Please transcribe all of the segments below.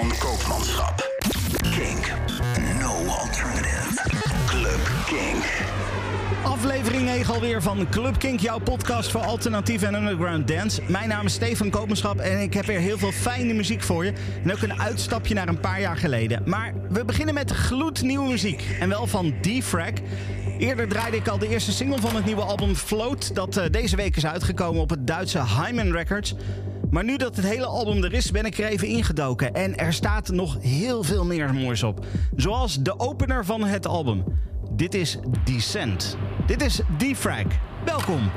van Koopmanschap. Kink. No alternative. Club Kink. Aflevering 9 alweer van Club Kink, jouw podcast voor alternatief en underground dance. Mijn naam is Stefan Kopenschap en ik heb weer heel veel fijne muziek voor je. En ook een uitstapje naar een paar jaar geleden. Maar we beginnen met gloednieuwe muziek. En wel van D-Frag. Eerder draaide ik al de eerste single van het nieuwe album Float... dat eh, deze week is uitgekomen op het Duitse Hyman Records. Maar nu dat het hele album er is, ben ik er even ingedoken. En er staat nog heel veel meer moois op. Zoals de opener van het album. Dit is Descent. Dit is D-Frag. Welkom.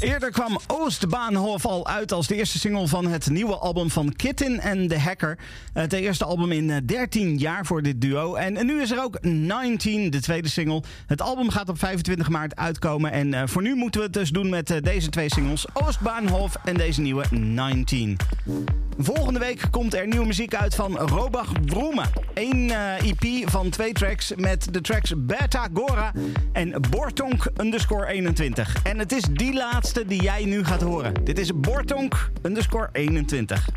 Eerder kwam Oostbaanhof al uit als de eerste single van het nieuwe album van Kitten en The Hacker. Het eerste album in 13 eh, jaar voor dit duo. En nu is er ook 19, de tweede single. Het album gaat op 25 maart uitkomen. En eh, voor nu moeten we het dus doen met eh, deze twee singles. Oostbaanhof en deze nieuwe 19. Volgende week komt er nieuwe muziek uit van Robach Vroemen. Eén EP van twee tracks met de tracks Beta Gora en Bortonk underscore 21. En het is die die jij nu gaat horen. Dit is Bortonk underscore 21.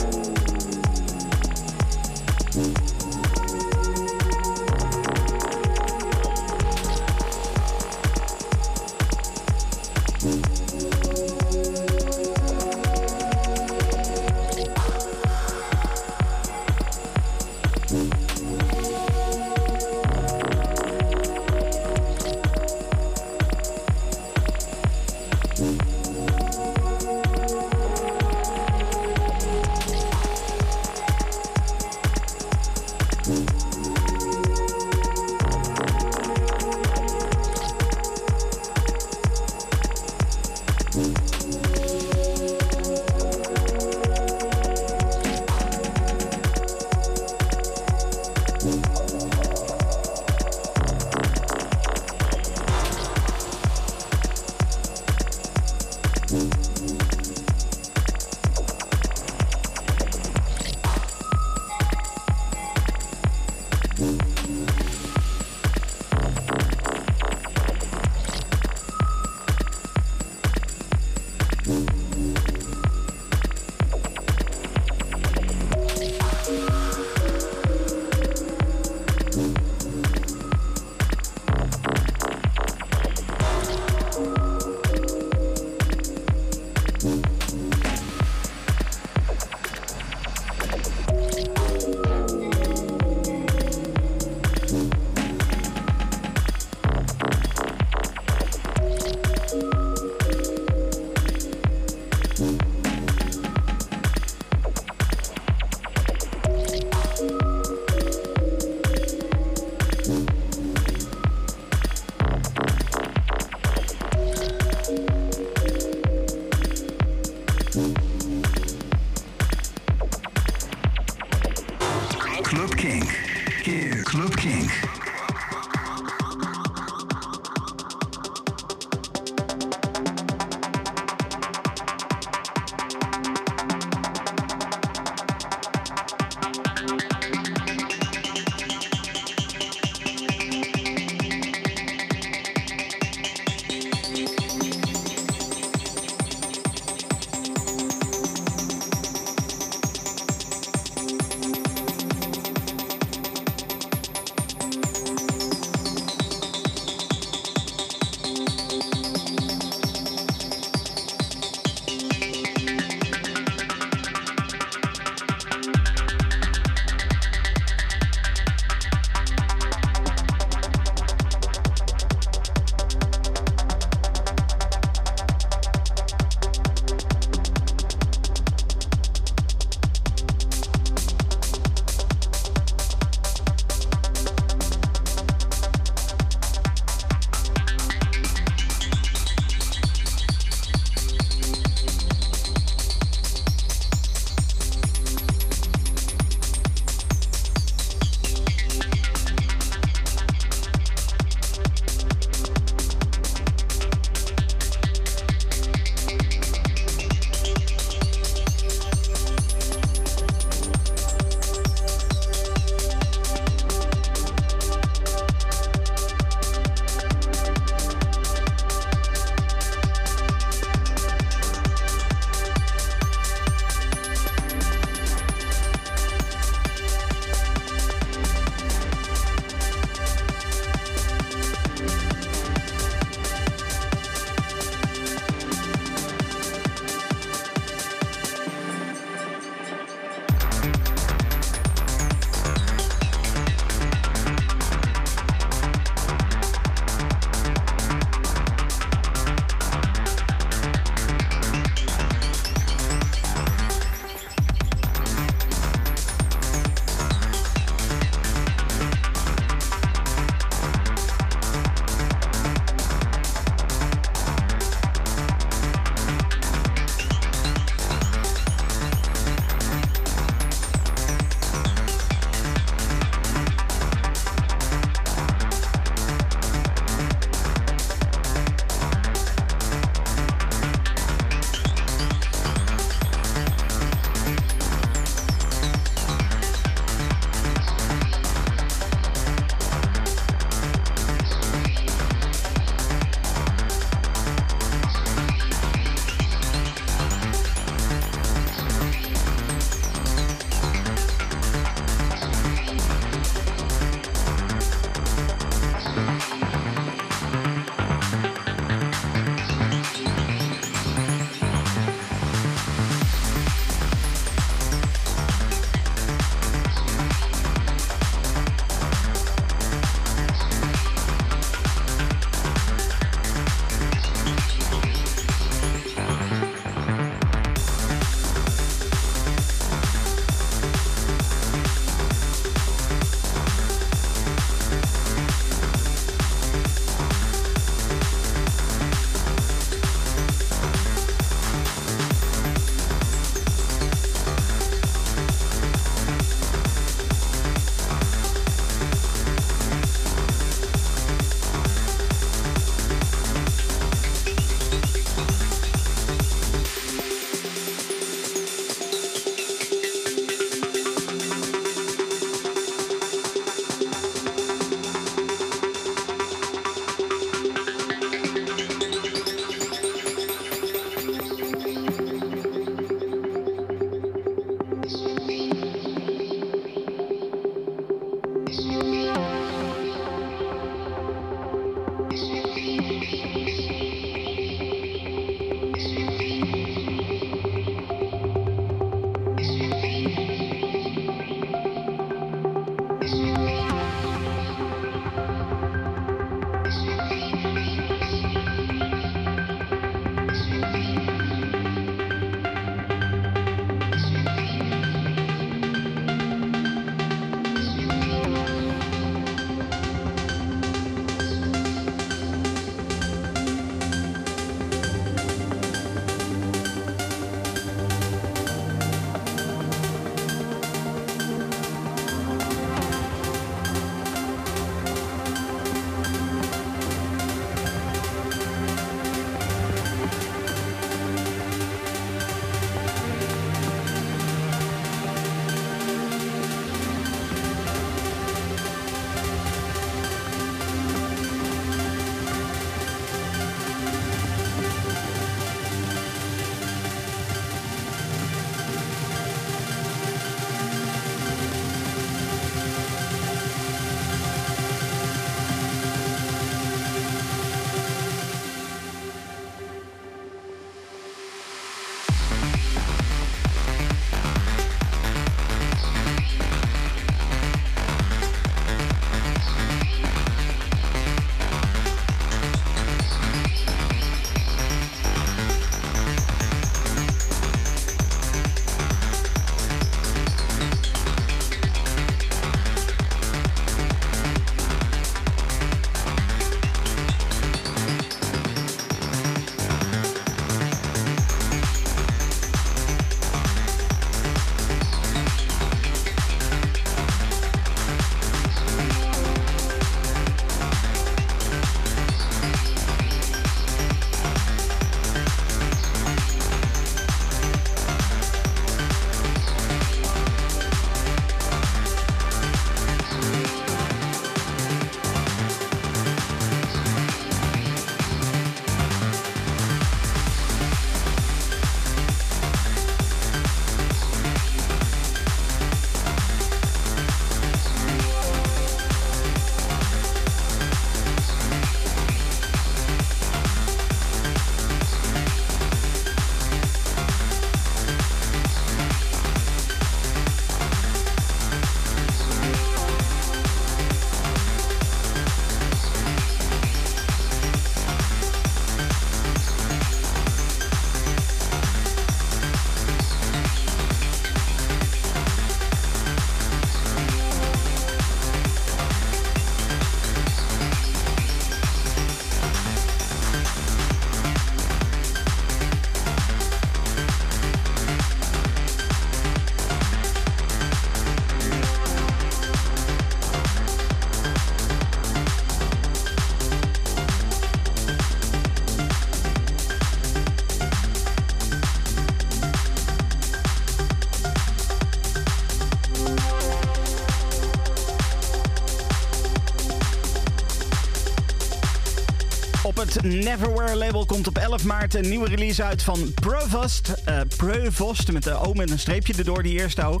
Het Neverwhere label komt op 11 maart een nieuwe release uit van Provost. Uh, Provost, met de O met een streepje erdoor, die eerste O.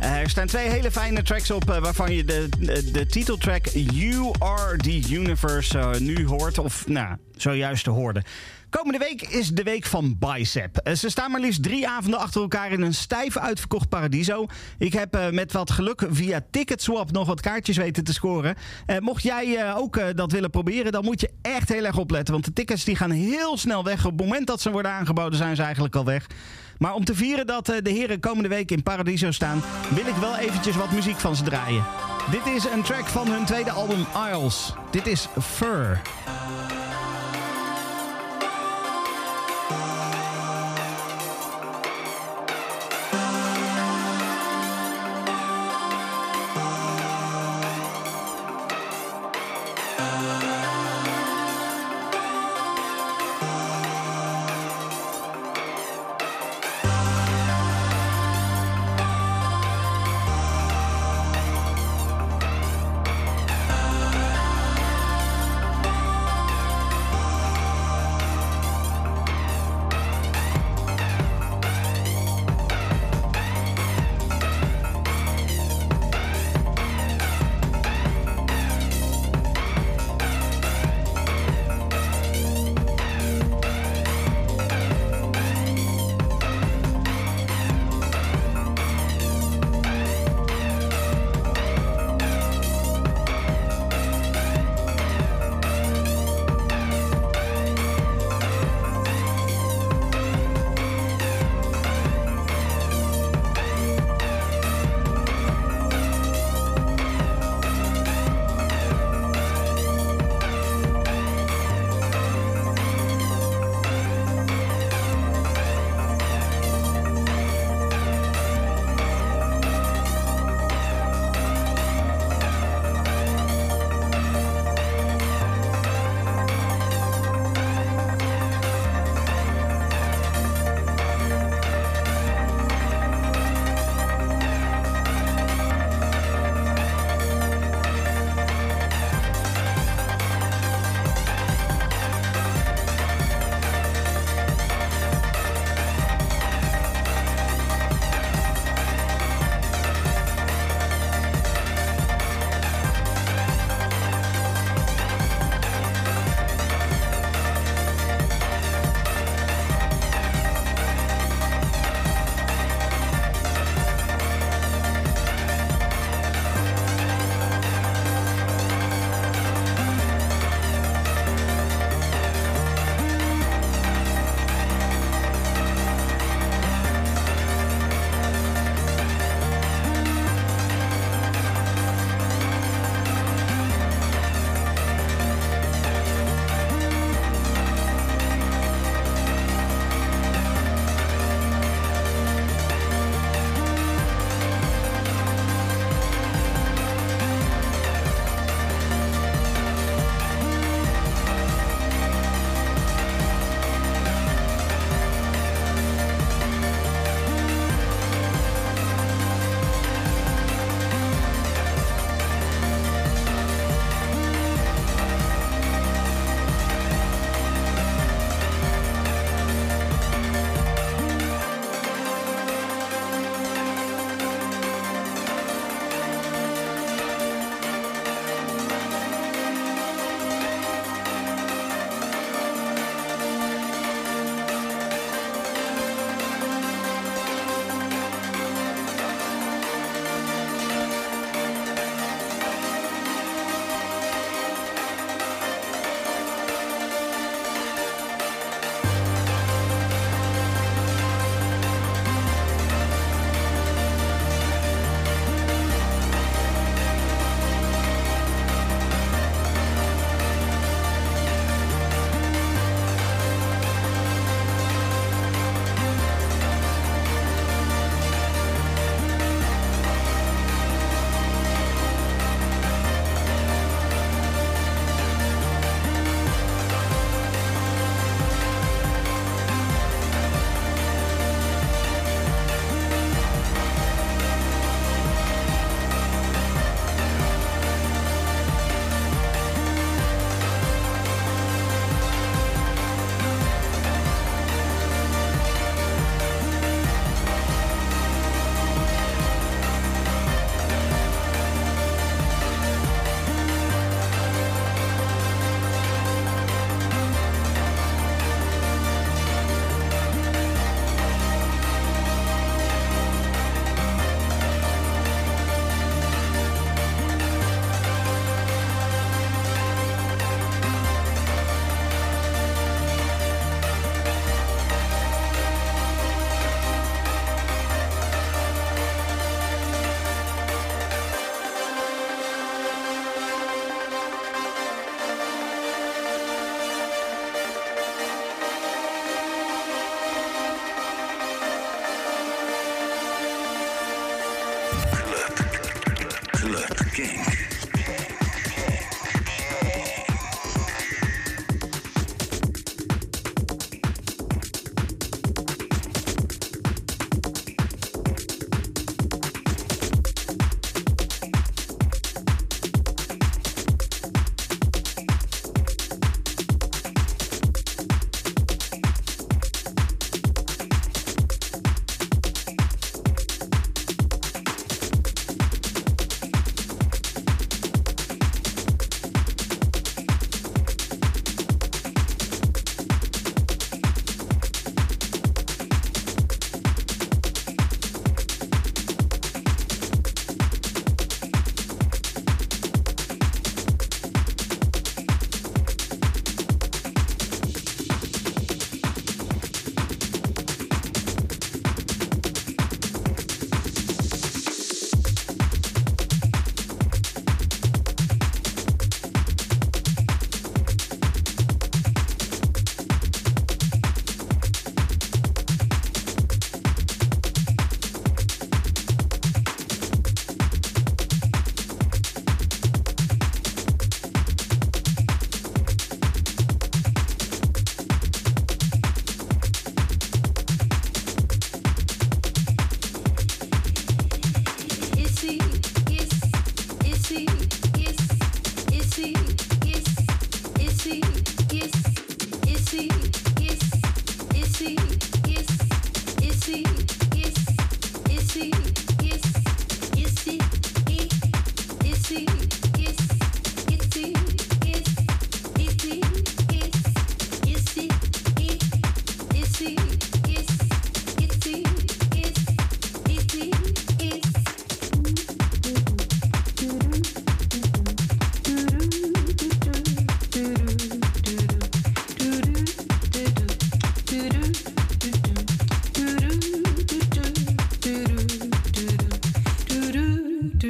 Uh, er staan twee hele fijne tracks op, uh, waarvan je de, de, titeltrack You Are The Universe nu hoort. Of nou, zojuist hoorde. Komende week is de week van Bicep. Ze staan maar liefst drie avonden achter elkaar in een stijf uitverkocht Paradiso. Ik heb met wat geluk via Ticketswap nog wat kaartjes weten te scoren. Mocht jij ook dat willen proberen, dan moet je echt heel erg opletten. Want de tickets die gaan heel snel weg. Op het moment dat ze worden aangeboden zijn ze eigenlijk al weg. Maar om te vieren dat de heren komende week in Paradiso staan... wil ik wel eventjes wat muziek van ze draaien. Dit is een track van hun tweede album Isles. Dit is Fur.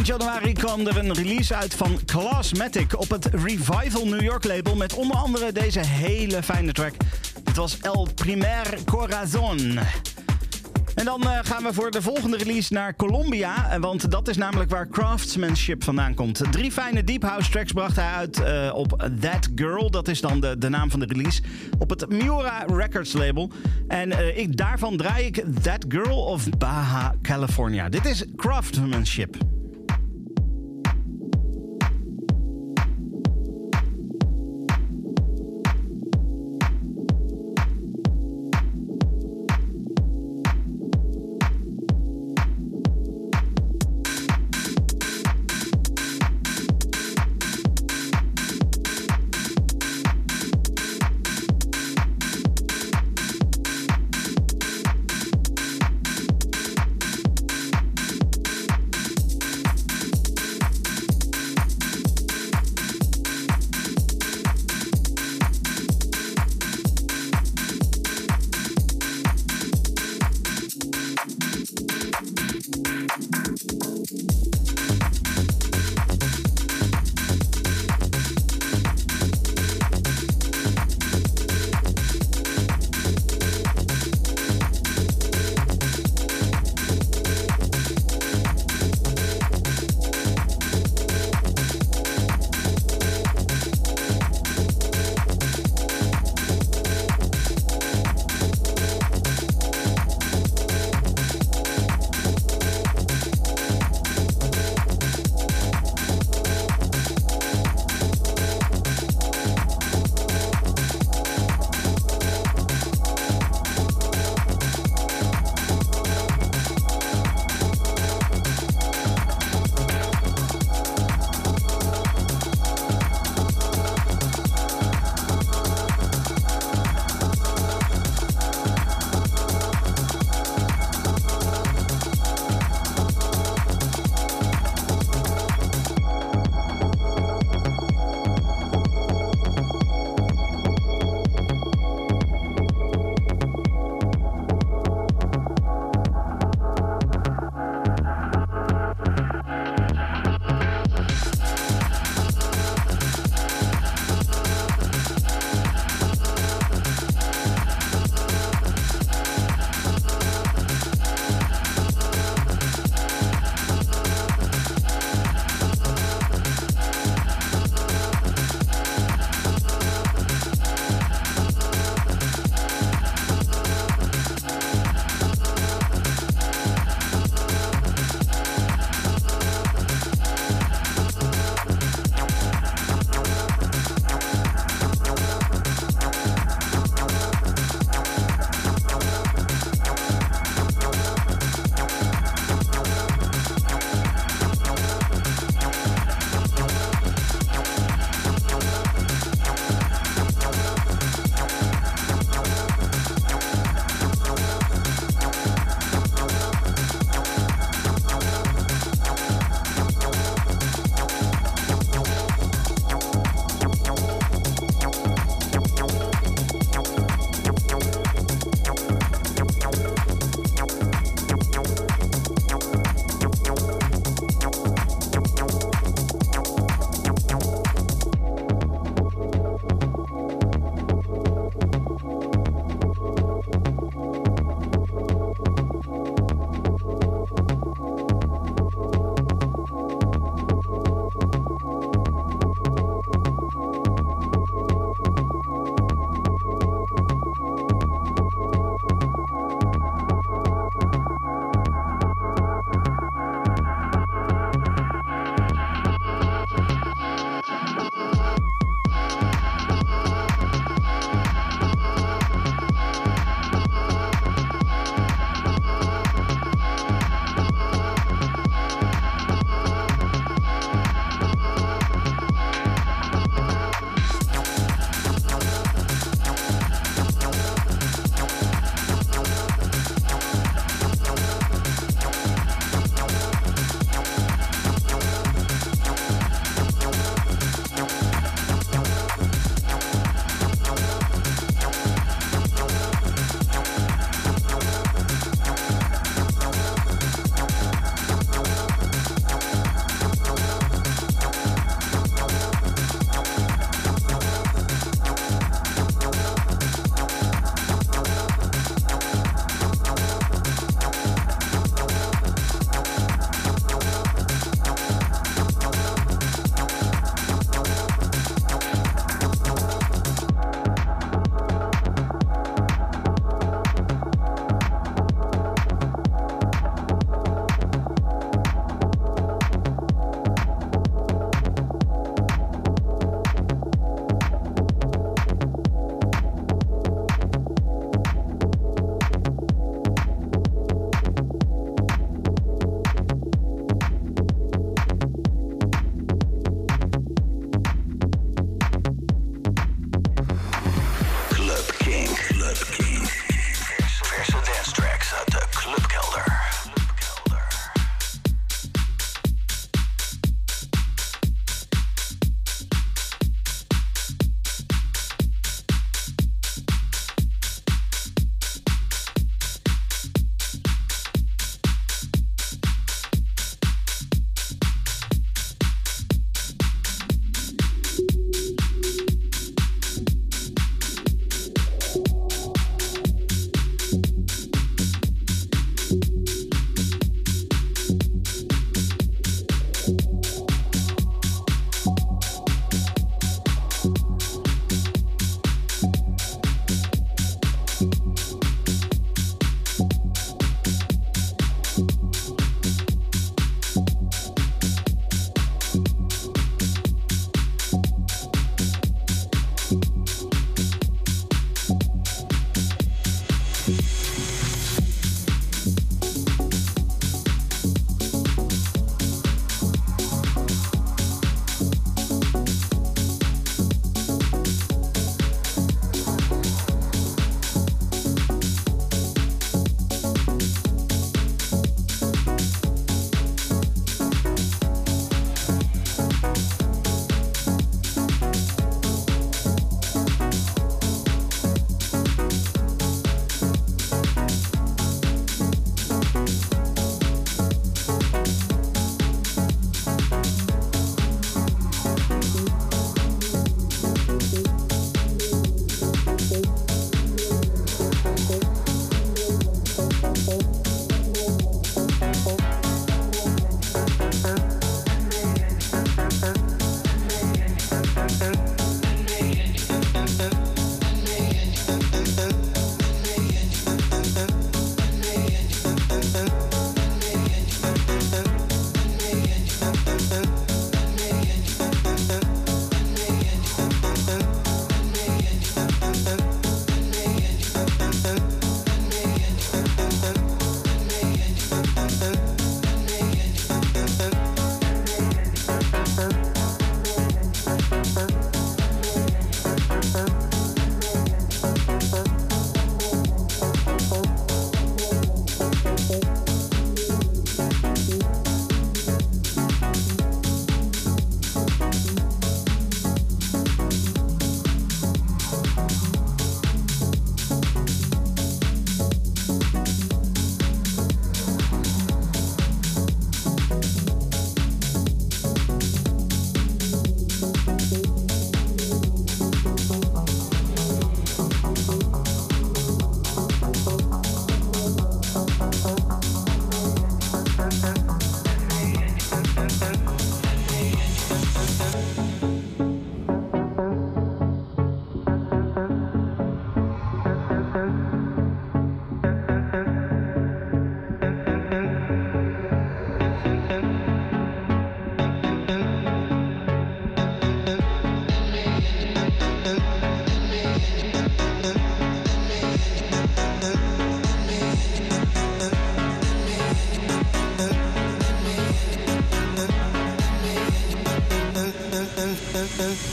Eind januari kwam er een release uit van Classmatic op het Revival New York label met onder andere deze hele fijne track. Het was El Primer Corazon. En dan uh, gaan we voor de volgende release naar Colombia. Want dat is namelijk waar Craftsmanship vandaan komt. Drie fijne Deep House tracks bracht hij uit uh, op That Girl. Dat is dan de, de naam van de release. Op het Miura Records label. En ik, daarvan draai ik That Girl of Baja California. Dit is Craftsmanship.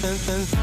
and, and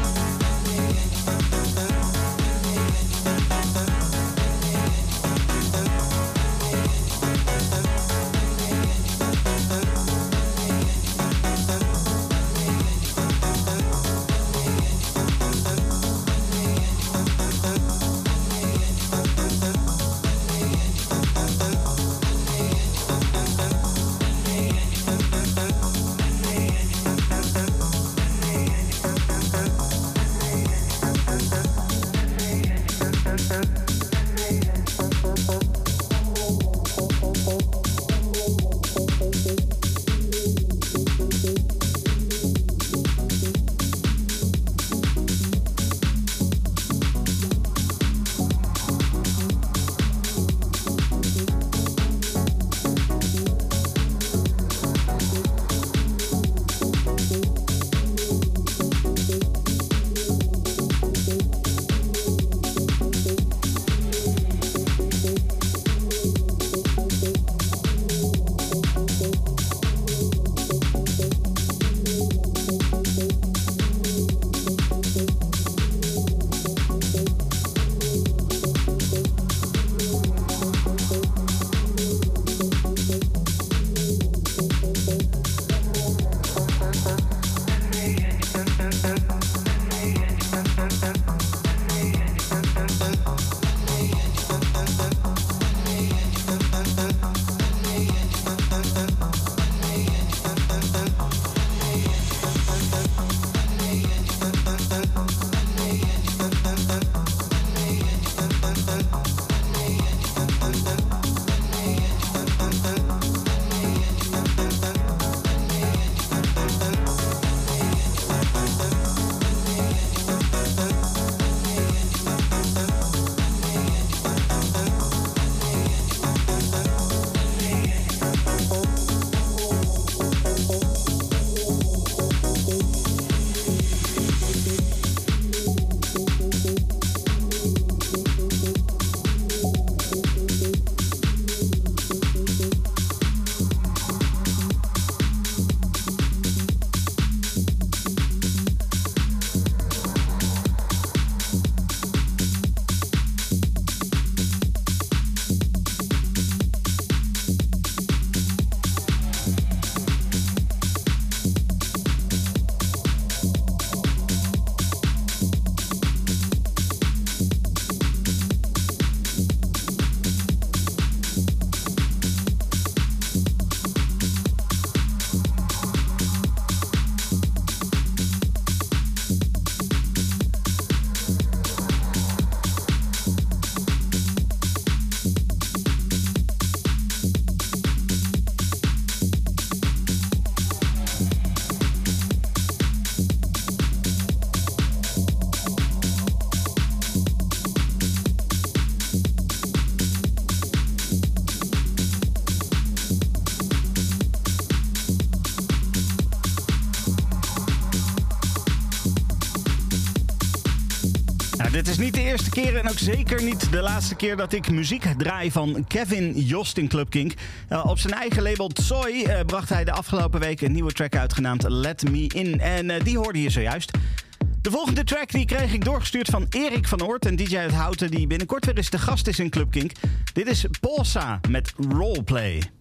dit is niet de eerste keer en ook zeker niet de laatste keer dat ik muziek draai van Kevin Jost in Club Kink. Uh, op zijn eigen label Tsoy uh, bracht hij de afgelopen week een nieuwe track uit genaamd Let Me In. En uh, die hoorde je zojuist. De volgende track die kreeg ik doorgestuurd van Erik van Oort, een DJ uit Houten die binnenkort weer eens de gast is in Club Kink. Dit is Polsa met Roleplay.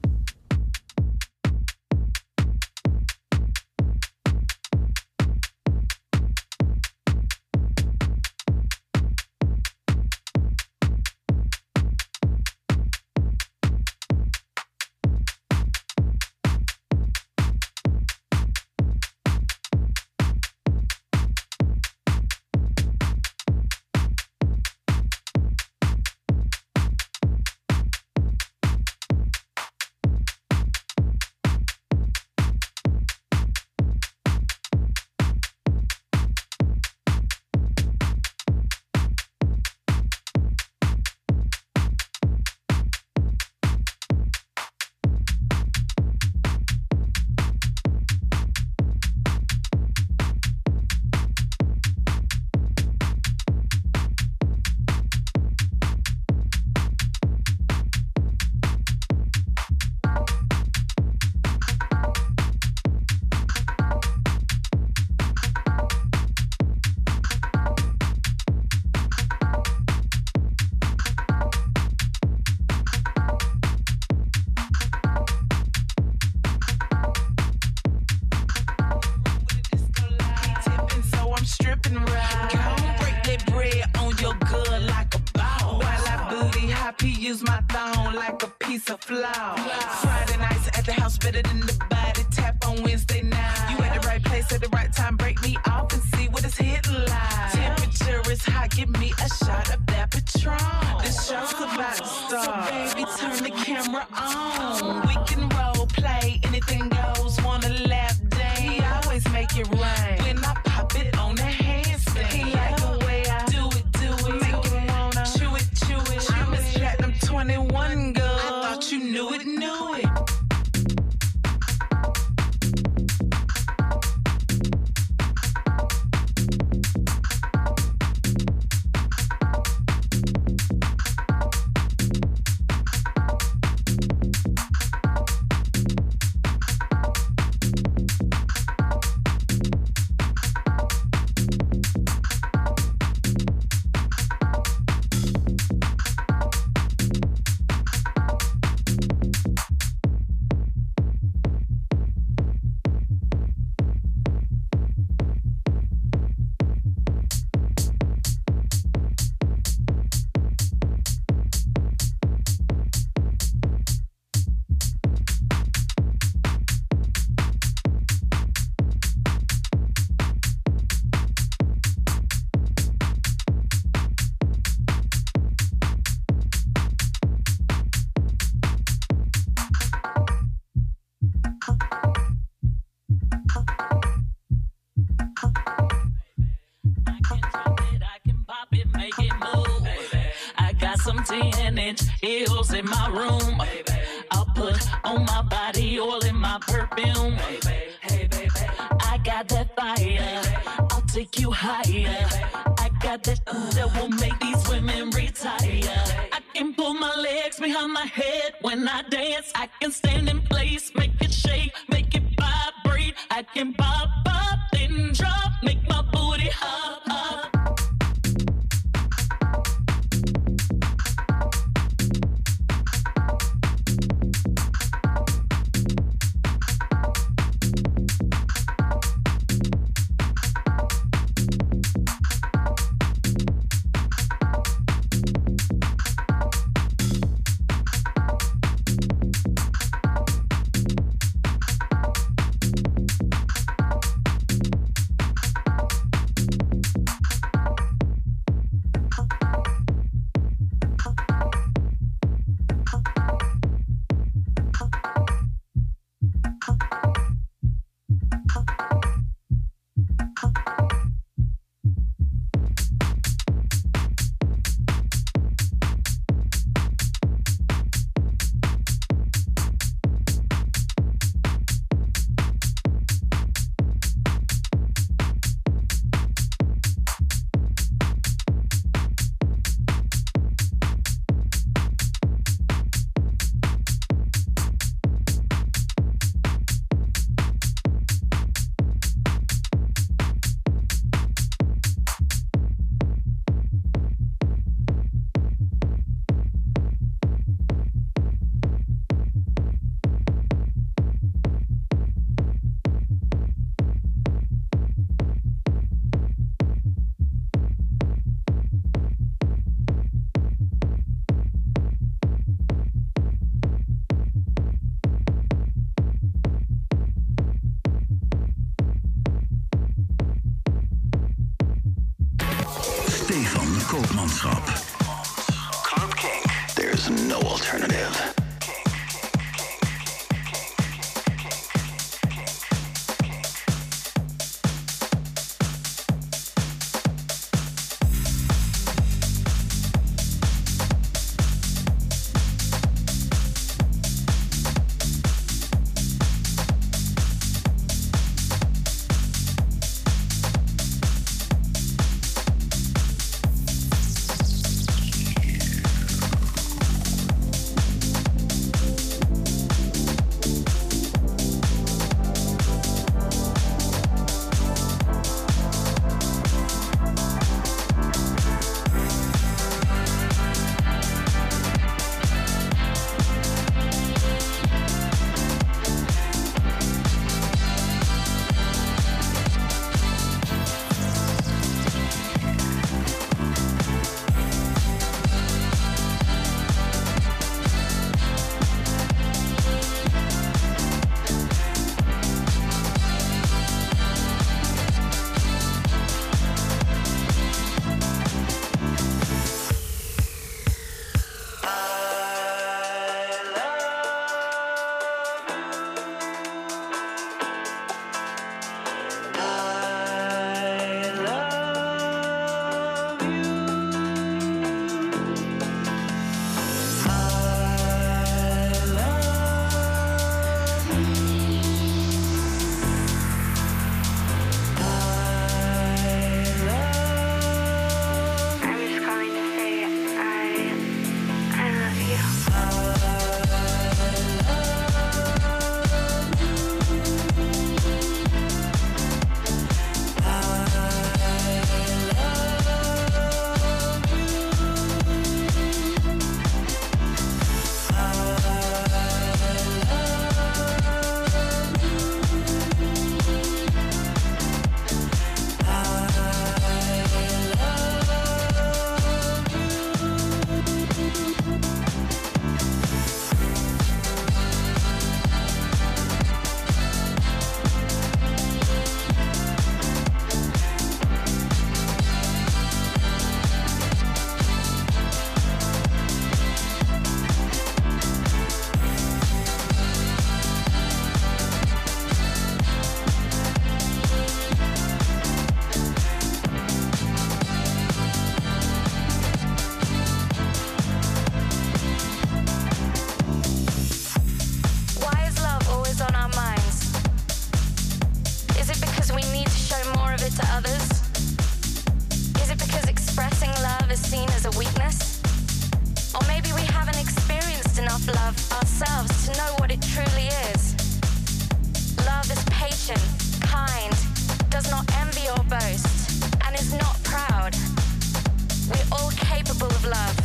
love.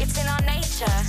It's in our nature.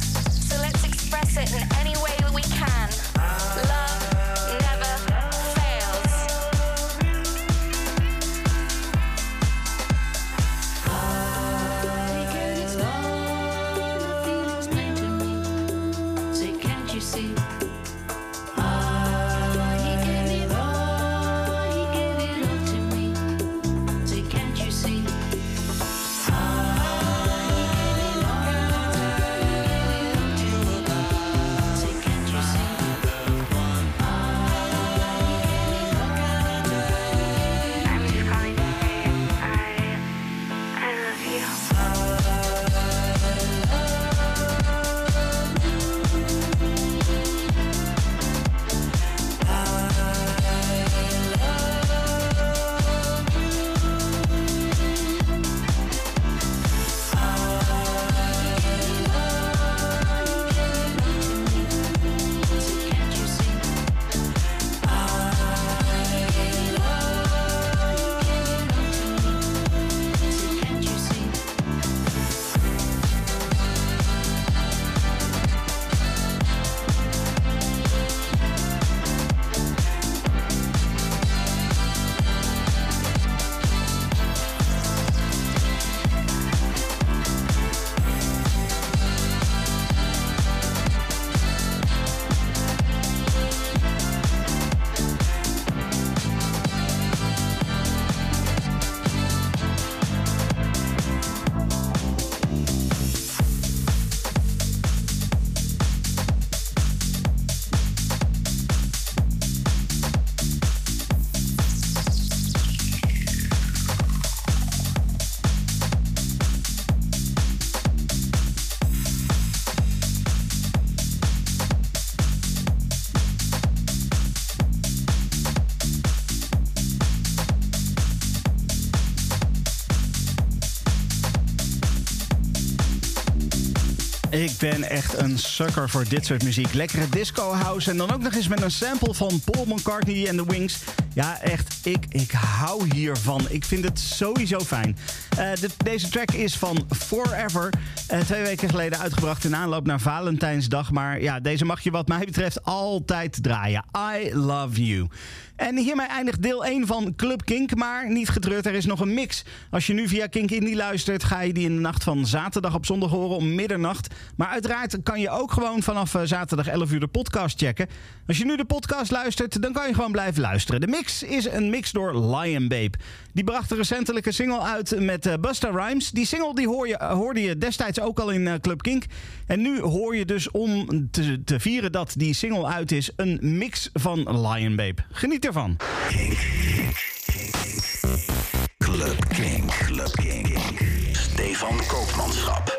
Ben echt een sucker voor dit soort muziek. Lekkere disco house en dan ook nog eens met een sample van Paul McCartney en The Wings. Ja, echt, ik, ik hou hiervan. Ik vind het sowieso fijn. Uh, deze track is van Forever. Uh, twee weken geleden uitgebracht in aanloop naar Valentijnsdag. Maar ja, deze mag je wat mij betreft altijd draaien. I love you. En hiermee eindigt deel 1 van Club Kink. Maar niet getreurd, er is nog een mix. Als je nu via Kink Indie luistert, ga je die in de nacht van zaterdag op zondag horen om middernacht. Maar uiteraard kan je ook gewoon vanaf eh, zaterdag 11 uur de podcast checken. Als je nu de podcast luistert, dan kan je gewoon blijven luisteren. De mix is een mix door Lion Babe. Die bracht een single uit met uh, Busta Rhymes. Die single die hoor je, hoorde je destijds ook al in uh, Club Kink. En nu hoor je dus om te, te vieren dat die single uit is, een mix van Lion Babe. Geniet ervan. Club Club. Stefan Koopmanschap.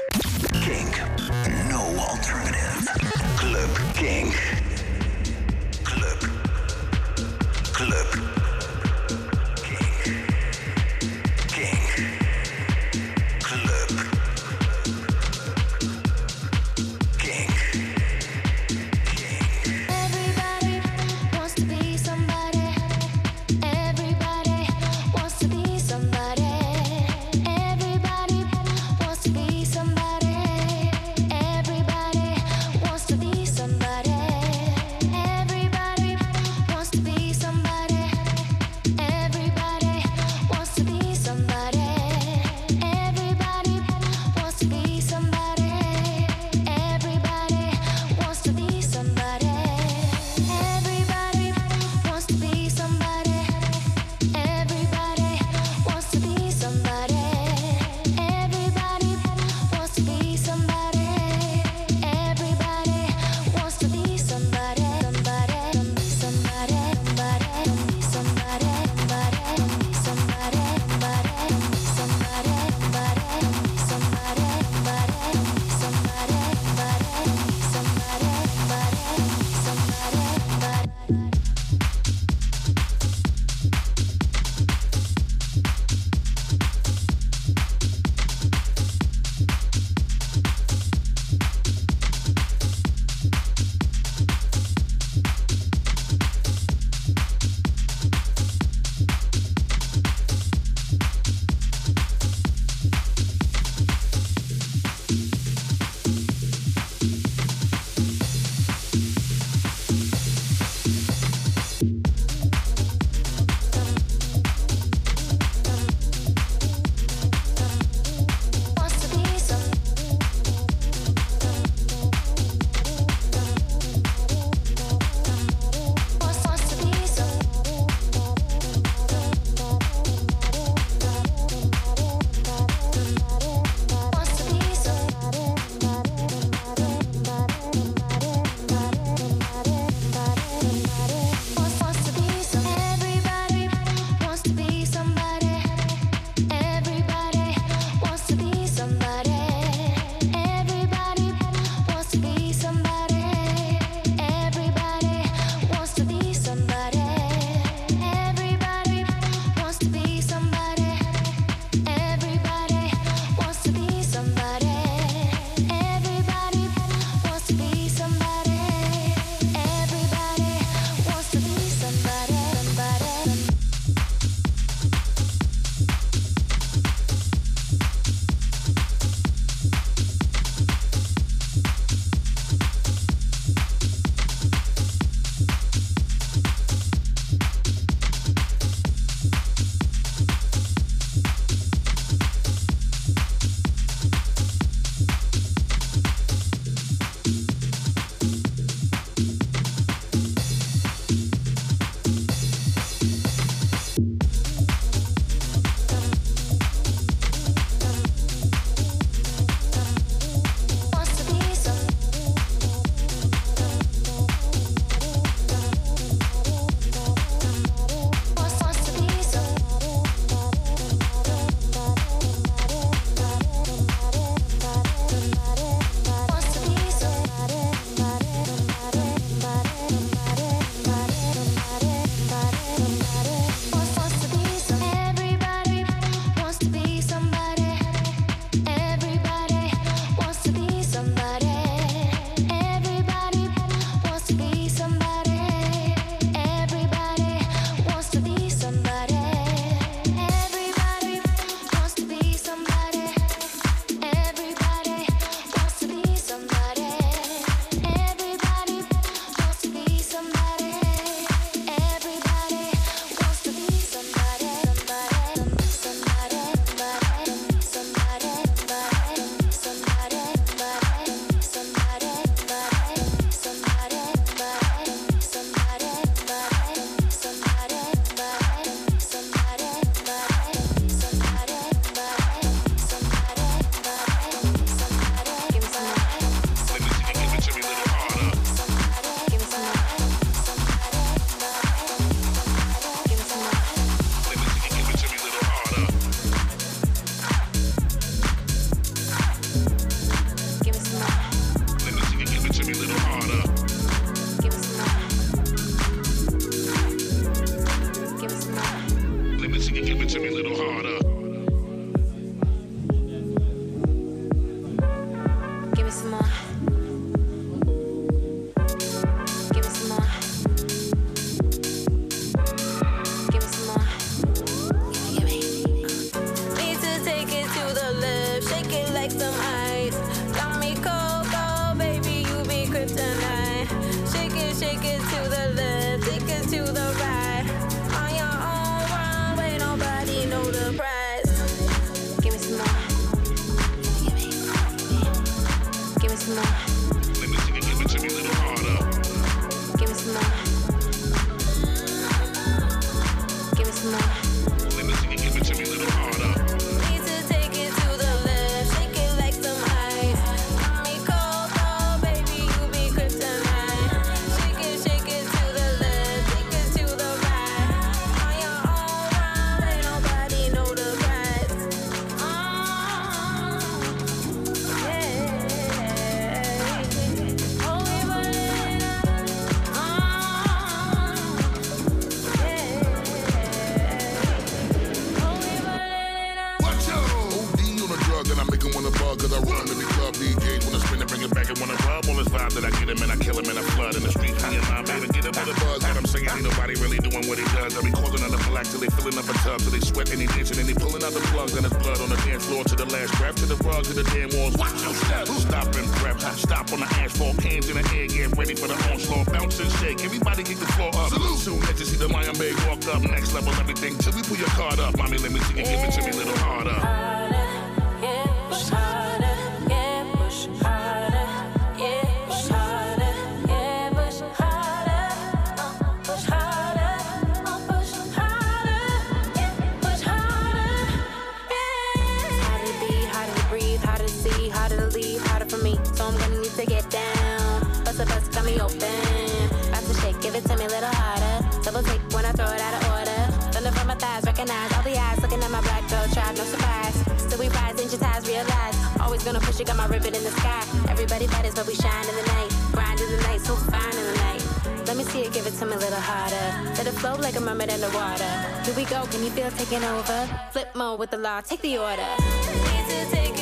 gonna push it, got my ribbon in the sky. Everybody batters, but we shine in the night. Grind in the night, so fine in the night. Let me see it, give it to me a little harder. Let it flow like a mermaid water. Here we go, can you feel taking over? Flip mode with the law, take the order.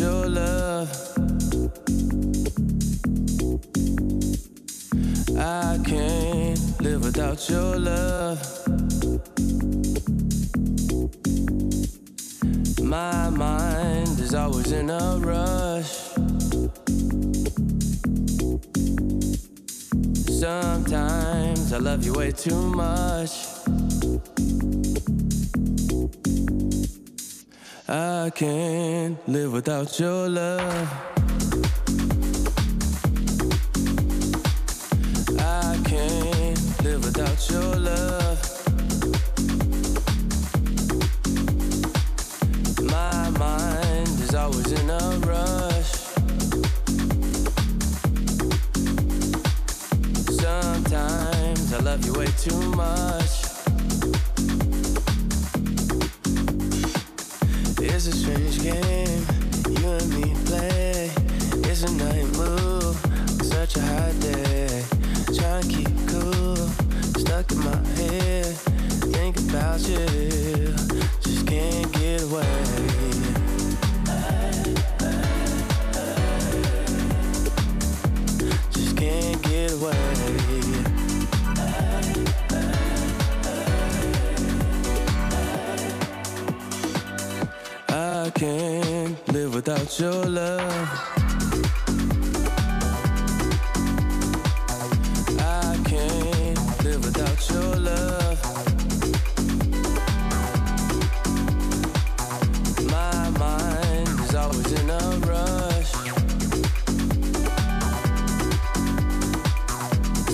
Your love. I can't live without your love. My mind is always in a rush. Sometimes I love you way too much. I can't live without your love. I can't live without your love. My mind is always in a rush. Sometimes I love you way too much. Strange game you and me play. It's a night move, such a hot day. Trying to keep cool, stuck in my head. Think about you, just can't get away. Just can't get away. Can't live without your love. I can't live without your love. My mind is always in a rush.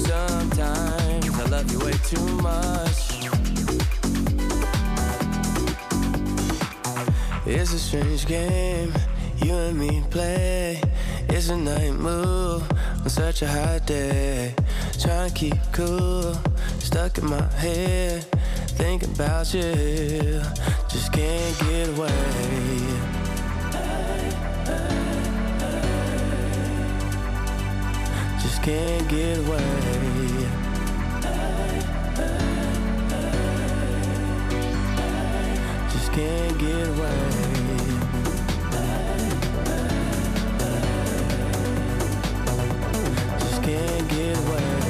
Sometimes I love you way too much. It's a strange game you and me play. It's a night move on such a hot day. Trying to keep cool, stuck in my head. Thinking about you, just can't get away. Just can't get away. Can't get away. Just can't get away.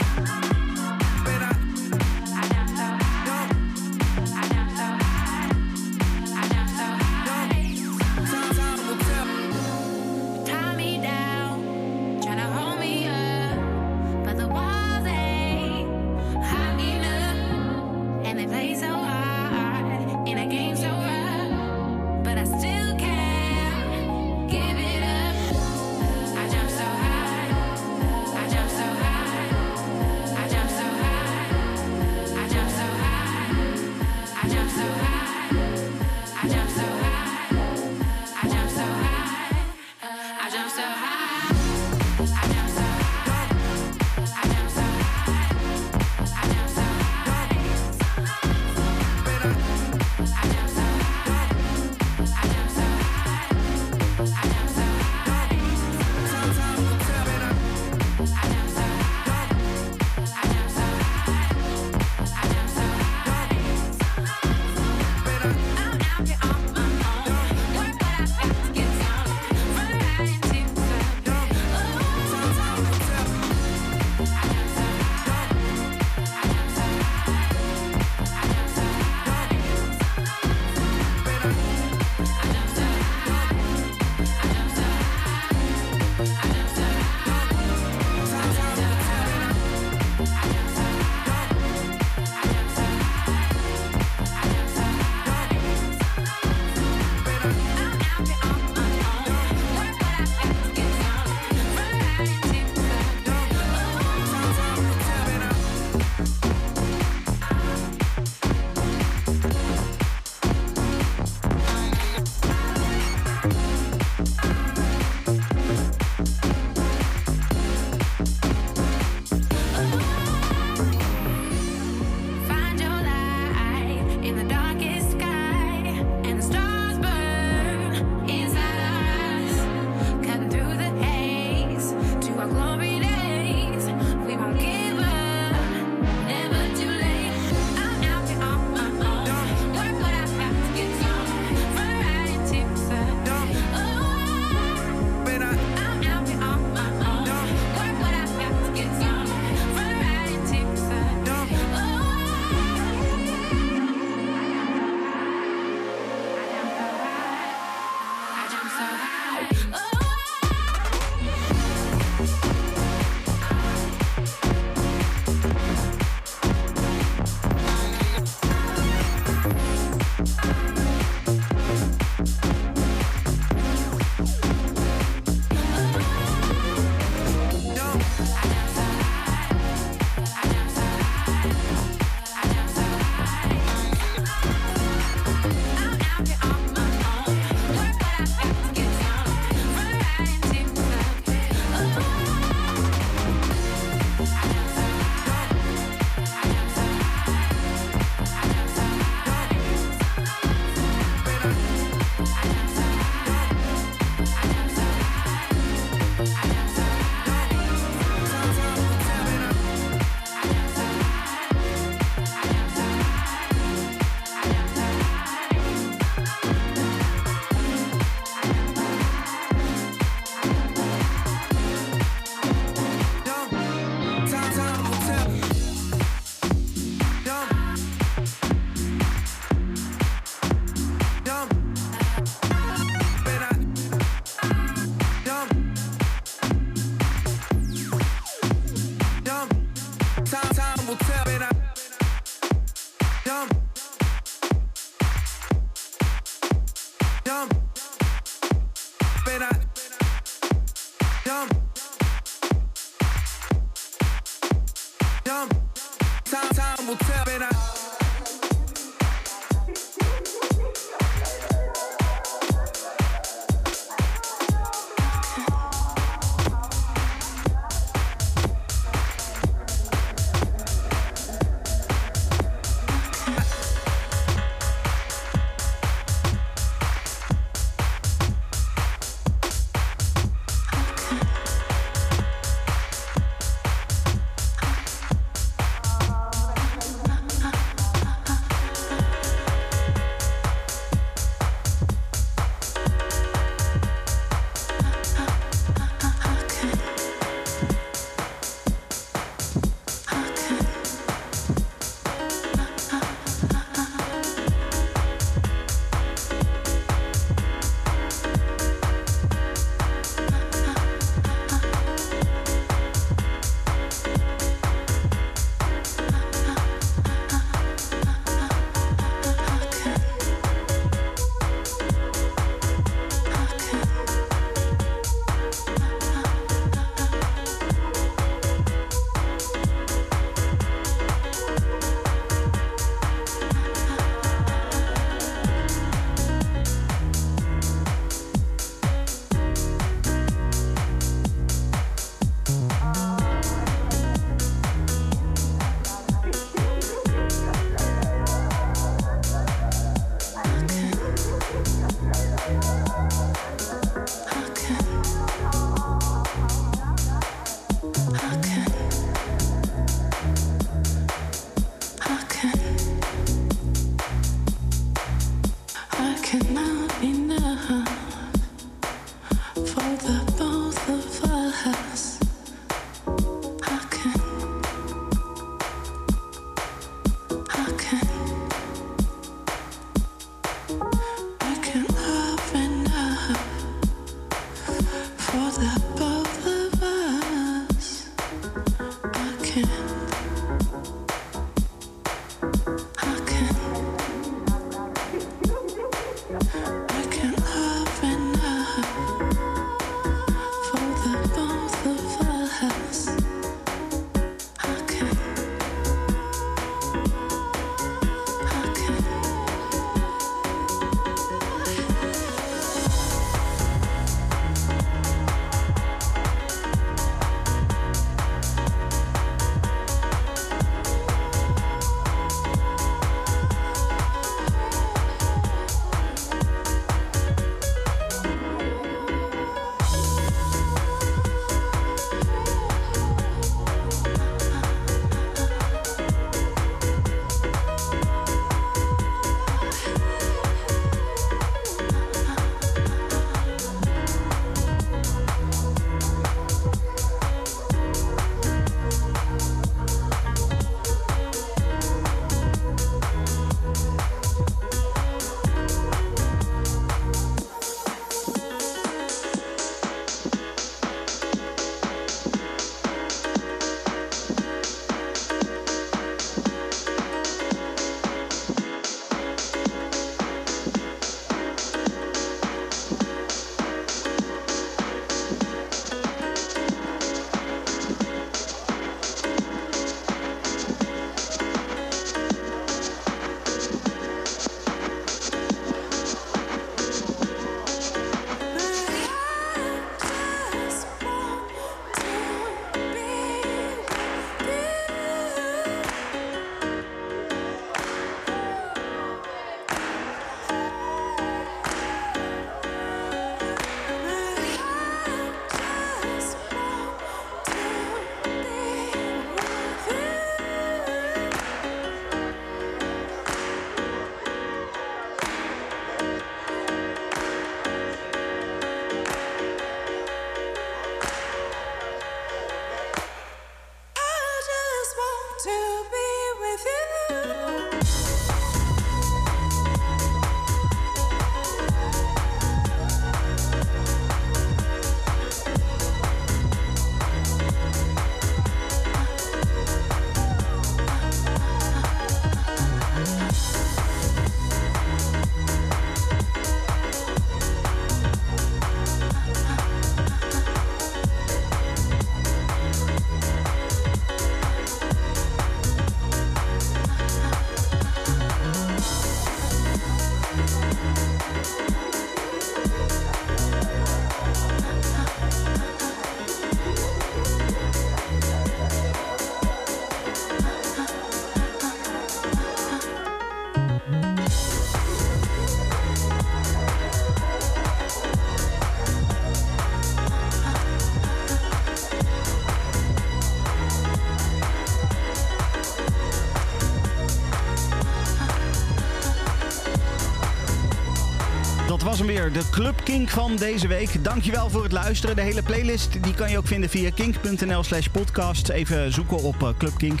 De Club Kink van deze week. Dankjewel voor het luisteren. De hele playlist die kan je ook vinden via kink.nl slash podcast. Even zoeken op eh, Club Kink.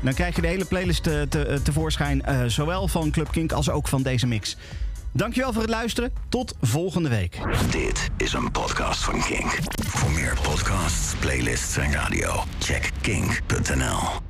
Dan krijg je de hele playlist te, te, tevoorschijn, eh, zowel van Club Kink als ook van deze mix. Dankjewel voor het luisteren. Tot volgende week. Dit is een podcast van Kink. Voor meer podcasts, playlists en radio, check kink.nl.